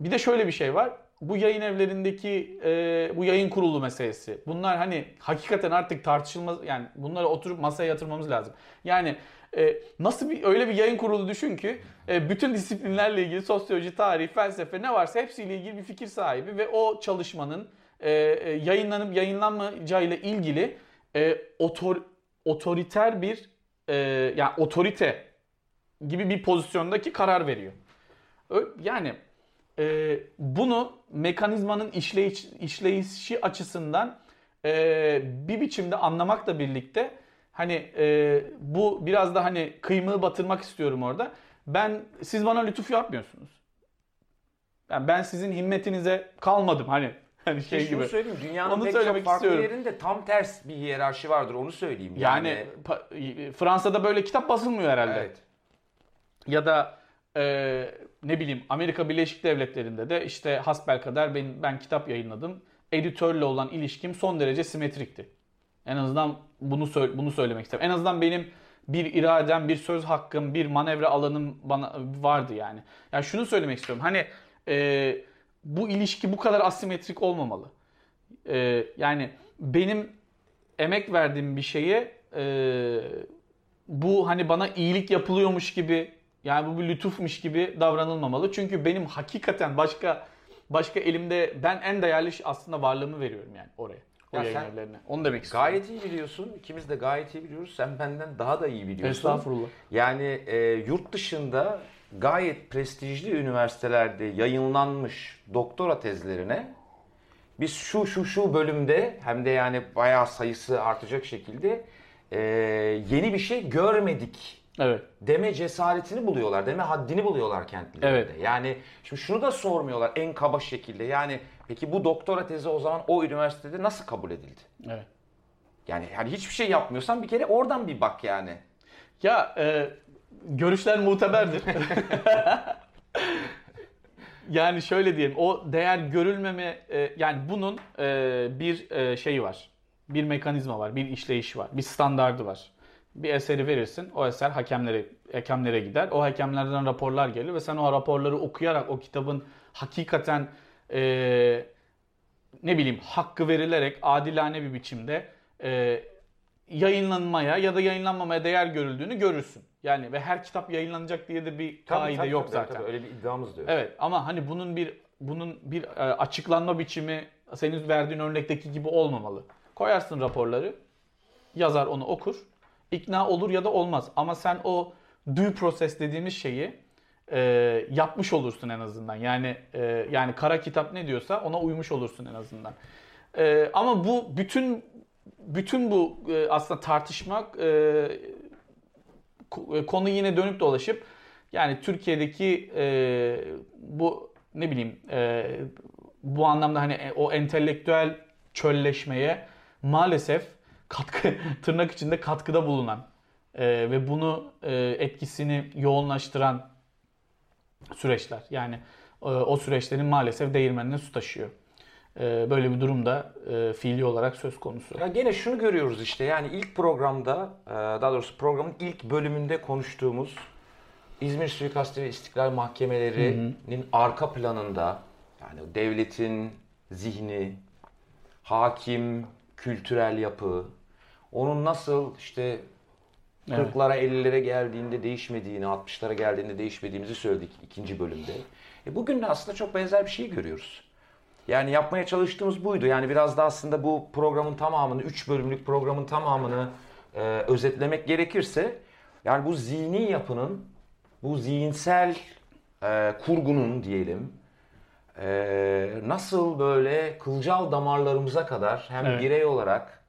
bir de şöyle bir şey var. Bu yayın evlerindeki e, bu yayın kurulu meselesi. Bunlar hani hakikaten artık tartışılmaz yani bunları oturup masaya yatırmamız lazım. Yani e, nasıl bir öyle bir yayın kurulu düşün ki e, bütün disiplinlerle ilgili sosyoloji, tarih, felsefe ne varsa hepsiyle ilgili bir fikir sahibi ve o çalışmanın e, e, yayınlanıp yayınlanmayacağıyla ilgili e, otor, otoriter bir e, yani otorite gibi bir pozisyondaki karar veriyor. Yani e, bunu mekanizmanın işleyiş, işleyişi açısından e, bir biçimde anlamakla birlikte hani e, bu biraz da hani kıymığı batırmak istiyorum orada. Ben siz bana lütuf yapmıyorsunuz. Yani ben sizin himmetinize kalmadım hani hani şey şunu gibi. söyleyeyim dünyanın Onu pek çok farklı istiyorum. yerinde tam ters bir hiyerarşi vardır onu söyleyeyim. Yani pa- Fransa'da böyle kitap basılmıyor herhalde. evet. Ya da e, ne bileyim Amerika Birleşik Devletleri'nde de işte hasbelkader ben, ben kitap yayınladım. Editörle olan ilişkim son derece simetrikti. En azından bunu sö- bunu söylemek istedim. En azından benim bir iradem, bir söz hakkım, bir manevra alanım bana vardı yani. Yani şunu söylemek istiyorum. Hani e, bu ilişki bu kadar asimetrik olmamalı. E, yani benim emek verdiğim bir şeye e, bu hani bana iyilik yapılıyormuş gibi yani bu bir lütufmuş gibi davranılmamalı. Çünkü benim hakikaten başka başka elimde ben en değerli aslında varlığımı veriyorum yani oraya. O Ya yayın sen evlerine. Onu demek istiyorum. Gayet iyi biliyorsun. İkimiz de gayet iyi biliyoruz. Sen benden daha da iyi biliyorsun. Estağfurullah. Yani e, yurt dışında gayet prestijli üniversitelerde yayınlanmış doktora tezlerine biz şu şu şu bölümde hem de yani bayağı sayısı artacak şekilde e, yeni bir şey görmedik Evet. deme cesaretini buluyorlar, deme haddini buluyorlar kendilerinde. Evet. Yani şimdi şunu da sormuyorlar en kaba şekilde. Yani peki bu doktora tezi o zaman o üniversitede nasıl kabul edildi? Evet. Yani yani hiçbir şey yapmıyorsan bir kere oradan bir bak yani. Ya e, görüşler muteberdir. yani şöyle diyelim o değer görülmeme e, yani bunun e, bir e, şeyi var. Bir mekanizma var, bir işleyişi var, bir standardı var. Bir eseri verirsin, o eser hakemlere hakemlere gider. O hakemlerden raporlar gelir ve sen o raporları okuyarak o kitabın hakikaten e, ne bileyim hakkı verilerek adilane bir biçimde e, yayınlanmaya ya da yayınlanmamaya değer görüldüğünü görürsün. Yani ve her kitap yayınlanacak diye de bir kaide yok zaten. öyle bir iddiamız da yok. Evet ama hani bunun bir bunun bir e, açıklanma biçimi senin verdiğin örnekteki gibi olmamalı. Koyarsın raporları. Yazar onu okur. İkna olur ya da olmaz. Ama sen o due process dediğimiz şeyi e, yapmış olursun en azından. Yani e, yani kara kitap ne diyorsa ona uymuş olursun en azından. E, ama bu bütün bütün bu e, aslında tartışmak e, konu yine dönüp dolaşıp yani Türkiye'deki e, bu ne bileyim e, bu anlamda hani o entelektüel çölleşmeye maalesef katkı tırnak içinde katkıda bulunan e, ve bunu e, etkisini yoğunlaştıran süreçler. Yani e, o süreçlerin maalesef değirmenine su taşıyor. E, böyle bir durum da e, fiili olarak söz konusu. Ya gene şunu görüyoruz işte yani ilk programda e, daha doğrusu programın ilk bölümünde konuştuğumuz İzmir Suikastı ve İstiklal Mahkemeleri'nin hı hı. arka planında yani devletin zihni, hakim, kültürel yapı, onun nasıl işte 40'lara 50'lere geldiğinde değişmediğini, 60'lara geldiğinde değişmediğimizi söyledik ikinci bölümde. E bugün de aslında çok benzer bir şey görüyoruz. Yani yapmaya çalıştığımız buydu. Yani biraz da aslında bu programın tamamını, 3 bölümlük programın tamamını e, özetlemek gerekirse yani bu zihni yapının, bu zihinsel e, kurgunun diyelim e, nasıl böyle kılcal damarlarımıza kadar hem evet. birey olarak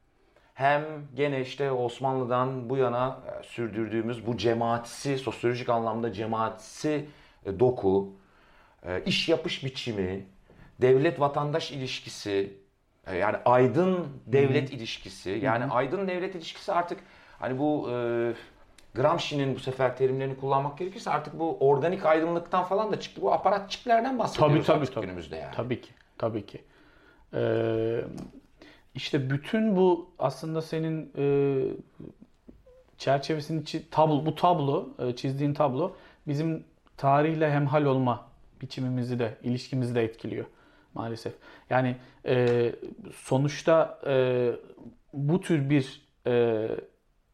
hem gene işte Osmanlı'dan bu yana e, sürdürdüğümüz bu cemaatisi, sosyolojik anlamda cemaatisi e, doku, e, iş yapış biçimi, devlet vatandaş ilişkisi, yani aydın devlet Hı-hı. ilişkisi, yani Hı-hı. aydın devlet ilişkisi artık hani bu e, Gramsci'nin bu sefer terimlerini kullanmak gerekirse artık bu organik aydınlıktan falan da çıktı. Bu aparatçiklerden bahsediyoruz tabii, tabii, tabii. günümüzde yani. Tabii ki. Tabii ki. Ee, işte bütün bu aslında senin e, çerçevesinin içi tablo, bu tablo, e, çizdiğin tablo bizim tarihle hemhal olma biçimimizi de, ilişkimizi de etkiliyor maalesef. Yani e, sonuçta e, bu tür bir e,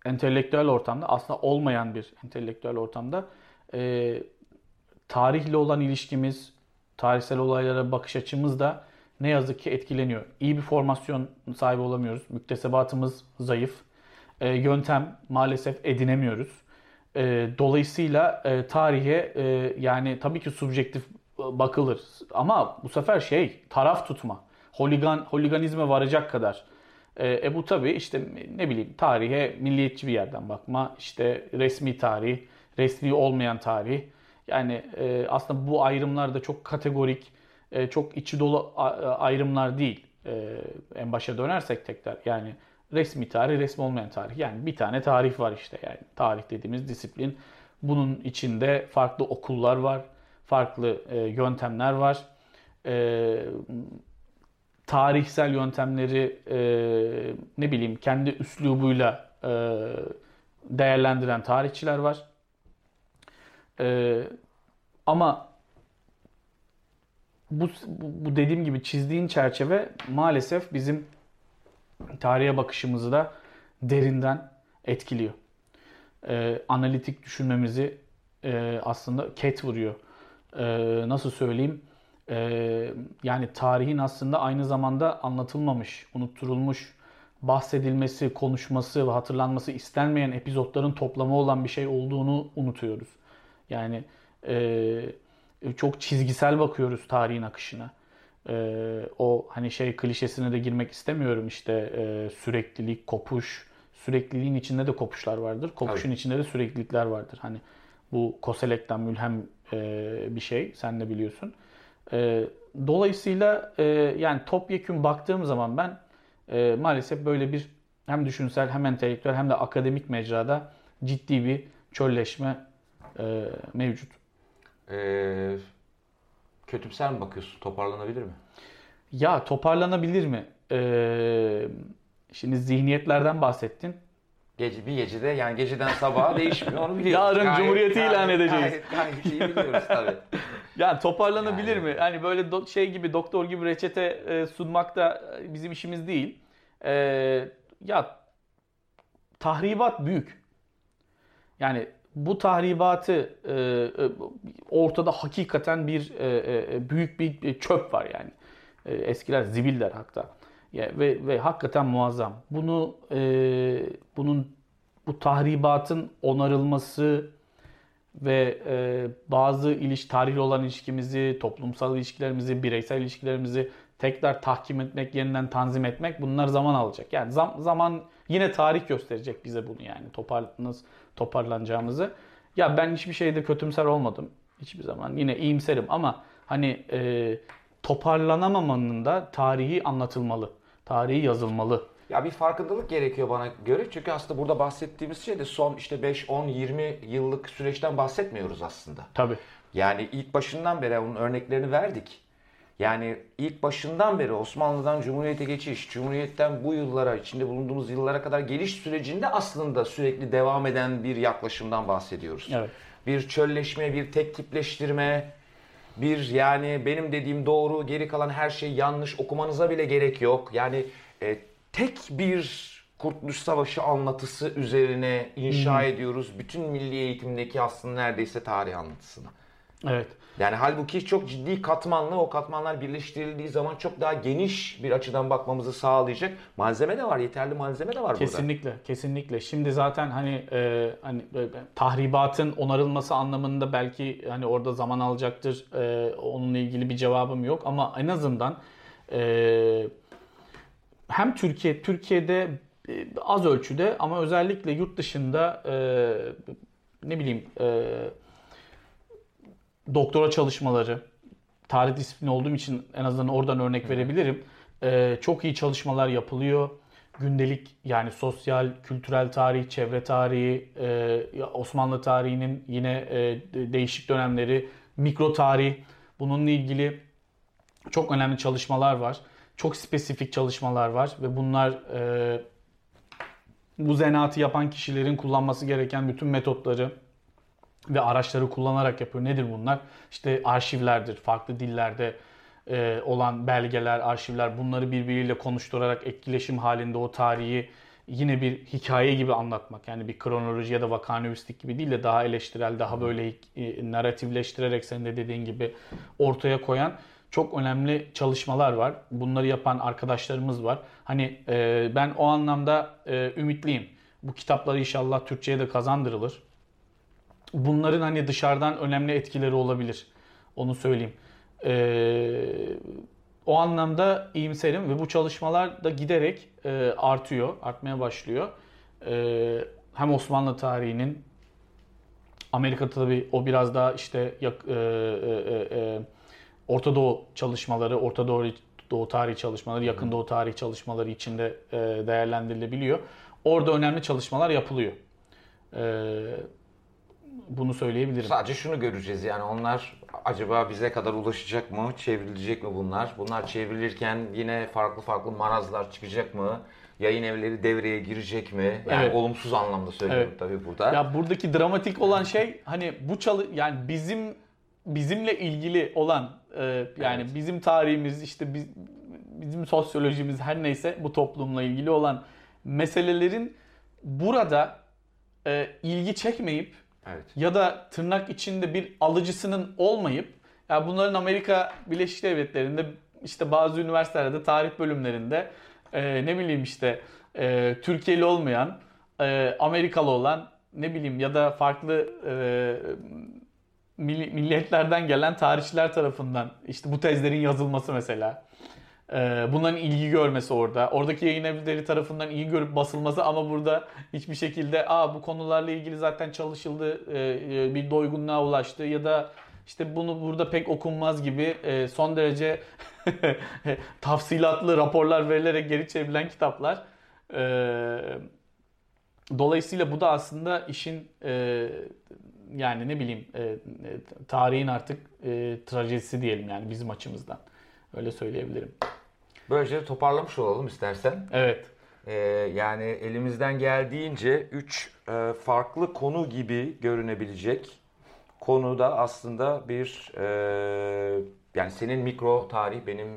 entelektüel ortamda, aslında olmayan bir entelektüel ortamda e, tarihle olan ilişkimiz, tarihsel olaylara bakış açımız da ne yazık ki etkileniyor. İyi bir formasyon sahibi olamıyoruz. Müktesebatımız zayıf. E, yöntem maalesef edinemiyoruz. E, dolayısıyla e, tarihe e, yani tabii ki subjektif bakılır. Ama bu sefer şey taraf tutma. Holigan, holiganizme varacak kadar. E, e bu tabii işte ne bileyim tarihe milliyetçi bir yerden bakma. işte resmi tarih, resmi olmayan tarih. Yani e, aslında bu ayrımlar da çok kategorik e, çok içi dolu ayrımlar değil. E, en başa dönersek tekrar yani resmi tarih, resmi olmayan tarih. Yani bir tane tarih var işte yani tarih dediğimiz disiplin. Bunun içinde farklı okullar var, farklı e, yöntemler var. Tarihsel yöntemleri ne bileyim kendi üslubuyla değerlendiren tarihçiler var. ama bu, bu dediğim gibi çizdiğin çerçeve maalesef bizim tarihe bakışımızı da derinden etkiliyor. Ee, analitik düşünmemizi e, aslında ket vuruyor. Ee, nasıl söyleyeyim? Ee, yani tarihin aslında aynı zamanda anlatılmamış, unutturulmuş, bahsedilmesi, konuşması ve hatırlanması istenmeyen epizotların toplamı olan bir şey olduğunu unutuyoruz. Yani e, e, çok çizgisel bakıyoruz tarihin akışına. Ee, o hani şey klişesine de girmek istemiyorum işte e, süreklilik, kopuş. Sürekliliğin içinde de kopuşlar vardır. Kopuşun Tabii. içinde de süreklilikler vardır. Hani bu Koselek'ten mülhem e, bir şey. Sen de biliyorsun. E, dolayısıyla e, yani topyekun baktığım zaman ben e, maalesef böyle bir hem düşünsel hem entelektüel hem de akademik mecrada ciddi bir çölleşme e, mevcut. Ee, kötümser mi bakıyorsun? Toparlanabilir mi? Ya toparlanabilir mi? Ee, şimdi zihniyetlerden bahsettin. Gece, bir gecede yani geceden sabaha değişmiyor onu biliyoruz. Yarın gayet, Cumhuriyeti gayet, ilan edeceğiz. Gayet, gayet iyi biliyoruz tabii. yani toparlanabilir yani. mi? Hani böyle do- şey gibi doktor gibi reçete e, sunmak da bizim işimiz değil. E, ya tahribat büyük. Yani bu tahribatı e, e, ortada hakikaten bir e, e, büyük bir çöp var yani. E, eskiler zibiller hatta. Ya, ve, ve hakikaten muazzam. Bunu e, bunun bu tahribatın onarılması, ve e, bazı iliş tarihi olan ilişkimizi, toplumsal ilişkilerimizi, bireysel ilişkilerimizi tekrar tahkim etmek, yeniden tanzim etmek bunlar zaman alacak. Yani zam, zaman yine tarih gösterecek bize bunu yani toparlanız toparlanacağımızı. Ya ben hiçbir şeyde kötümser olmadım hiçbir zaman. Yine iyimserim ama hani e, toparlanamamanın da tarihi anlatılmalı. Tarihi yazılmalı. Ya bir farkındalık gerekiyor bana göre. Çünkü aslında burada bahsettiğimiz şey de son işte 5, 10, 20 yıllık süreçten bahsetmiyoruz aslında. Tabii. Yani ilk başından beri onun örneklerini verdik. Yani ilk başından beri Osmanlı'dan Cumhuriyet'e geçiş, Cumhuriyet'ten bu yıllara, içinde bulunduğumuz yıllara kadar geliş sürecinde aslında sürekli devam eden bir yaklaşımdan bahsediyoruz. Evet. Bir çölleşme, bir tek tipleştirme, bir yani benim dediğim doğru, geri kalan her şey yanlış okumanıza bile gerek yok. Yani e, tek bir Kurtuluş Savaşı anlatısı üzerine inşa ediyoruz. Bütün milli eğitimdeki aslında neredeyse tarih anlatısını. Evet. Yani halbuki çok ciddi katmanlı o katmanlar birleştirildiği zaman çok daha geniş bir açıdan bakmamızı sağlayacak malzeme de var. Yeterli malzeme de var kesinlikle, burada. Kesinlikle. Şimdi zaten hani e, hani e, tahribatın onarılması anlamında belki hani orada zaman alacaktır. E, onunla ilgili bir cevabım yok ama en azından e, hem Türkiye Türkiye'de e, az ölçüde ama özellikle yurt dışında e, ne bileyim e, doktora çalışmaları, tarih disiplini olduğum için en azından oradan örnek verebilirim. Ee, çok iyi çalışmalar yapılıyor. Gündelik yani sosyal, kültürel tarih, çevre tarihi, e, Osmanlı tarihinin yine e, değişik dönemleri, mikro tarih bununla ilgili çok önemli çalışmalar var. Çok spesifik çalışmalar var ve bunlar e, bu zanaatı yapan kişilerin kullanması gereken bütün metotları, ve araçları kullanarak yapıyor. Nedir bunlar? İşte arşivlerdir, farklı dillerde e, olan belgeler, arşivler bunları birbiriyle konuşturarak etkileşim halinde o tarihi yine bir hikaye gibi anlatmak. Yani bir kronoloji ya da vakanüvistik gibi değil de daha eleştirel, daha böyle e, narratifleştirerek senin de dediğin gibi ortaya koyan çok önemli çalışmalar var. Bunları yapan arkadaşlarımız var. Hani e, ben o anlamda e, ümitliyim. Bu kitapları inşallah Türkçe'ye de kazandırılır bunların hani dışarıdan önemli etkileri olabilir. Onu söyleyeyim. Ee, o anlamda iyimserim ve bu çalışmalar da giderek e, artıyor, artmaya başlıyor. E, hem Osmanlı tarihinin, Amerika'da tabii o biraz daha işte yak, e, e, e, Orta Doğu çalışmaları, Orta Doğu, Doğu tarihi çalışmaları, Yakın Doğu tarihi çalışmaları içinde e, değerlendirilebiliyor. Orada önemli çalışmalar yapılıyor. E, bunu söyleyebilirim. Sadece şunu göreceğiz yani onlar acaba bize kadar ulaşacak mı? Çevrilecek mi bunlar? Bunlar çevrilirken yine farklı farklı marazlar çıkacak mı? Yayın evleri devreye girecek mi? Yani evet. olumsuz anlamda söylüyorum evet. tabii burada. Ya buradaki dramatik olan şey hani bu çalı yani bizim bizimle ilgili olan e, yani evet. bizim tarihimiz işte biz, bizim sosyolojimiz her neyse bu toplumla ilgili olan meselelerin burada e, ilgi çekmeyip Evet. Ya da tırnak içinde bir alıcısının olmayıp ya bunların Amerika Birleşik Devletleri'nde işte bazı üniversitelerde tarih bölümlerinde e, ne bileyim işte e, Türkiye'li olmayan e, Amerikalı olan ne bileyim ya da farklı e, milliyetlerden gelen tarihçiler tarafından işte bu tezlerin yazılması mesela ee, bunların ilgi görmesi orada. Oradaki yayın evleri tarafından iyi görüp basılması ama burada hiçbir şekilde Aa, bu konularla ilgili zaten çalışıldı, e, e, bir doygunluğa ulaştı ya da işte bunu burada pek okunmaz gibi e, son derece tafsilatlı raporlar verilerek geri çevrilen kitaplar. Dolayısıyla bu da aslında işin yani ne bileyim tarihin artık trajedisi diyelim yani bizim açımızdan. Öyle söyleyebilirim. Böylece toparlamış olalım istersen. Evet. Ee, yani elimizden geldiğince 3 e, farklı konu gibi görünebilecek konu da aslında bir e, yani senin mikro tarih benim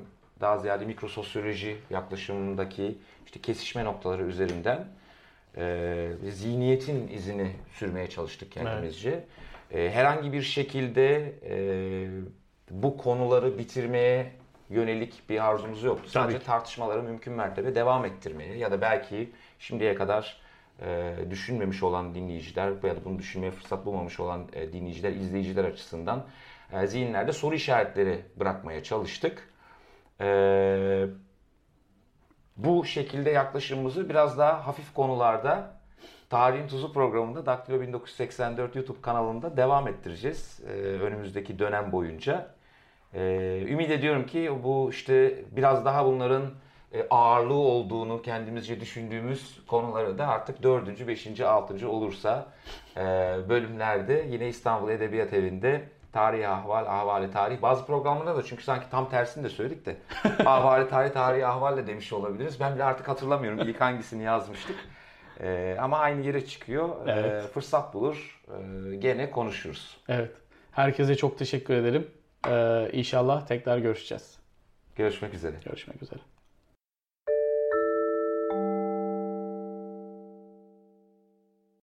daha ziyade mikro sosyoloji yaklaşımındaki işte kesişme noktaları üzerinden e, zihniyetin izini sürmeye çalıştık kendimizce. Evet. E, herhangi bir şekilde e, bu konuları bitirmeye yönelik bir arzumuz yoktu. Sadece Tabii. tartışmaları mümkün mertebe devam ettirmeye ya da belki şimdiye kadar e, düşünmemiş olan dinleyiciler ya da bunu düşünmeye fırsat bulmamış olan e, dinleyiciler, izleyiciler açısından e, zihinlerde soru işaretleri bırakmaya çalıştık. E, bu şekilde yaklaşımımızı biraz daha hafif konularda Tarihin Tuzu programında Daktilo 1984 YouTube kanalında devam ettireceğiz e, önümüzdeki dönem boyunca. E, ümit ediyorum ki bu işte biraz daha bunların e, ağırlığı olduğunu kendimizce düşündüğümüz konuları da artık dördüncü, beşinci, altıncı olursa e, bölümlerde yine İstanbul Edebiyat Evi'nde Tarih Ahval, Ahvali Tarih. Bazı programlarda da çünkü sanki tam tersini de söyledik de Ahvali Tarih, Tarih Ahval de demiş olabiliriz. Ben bile artık hatırlamıyorum ilk hangisini yazmıştık. E, ama aynı yere çıkıyor. Evet. E, fırsat bulur. E, gene konuşuruz. Evet. Herkese çok teşekkür ederim. Ee, inşallah tekrar görüşeceğiz. Görüşmek üzere. Görüşmek üzere.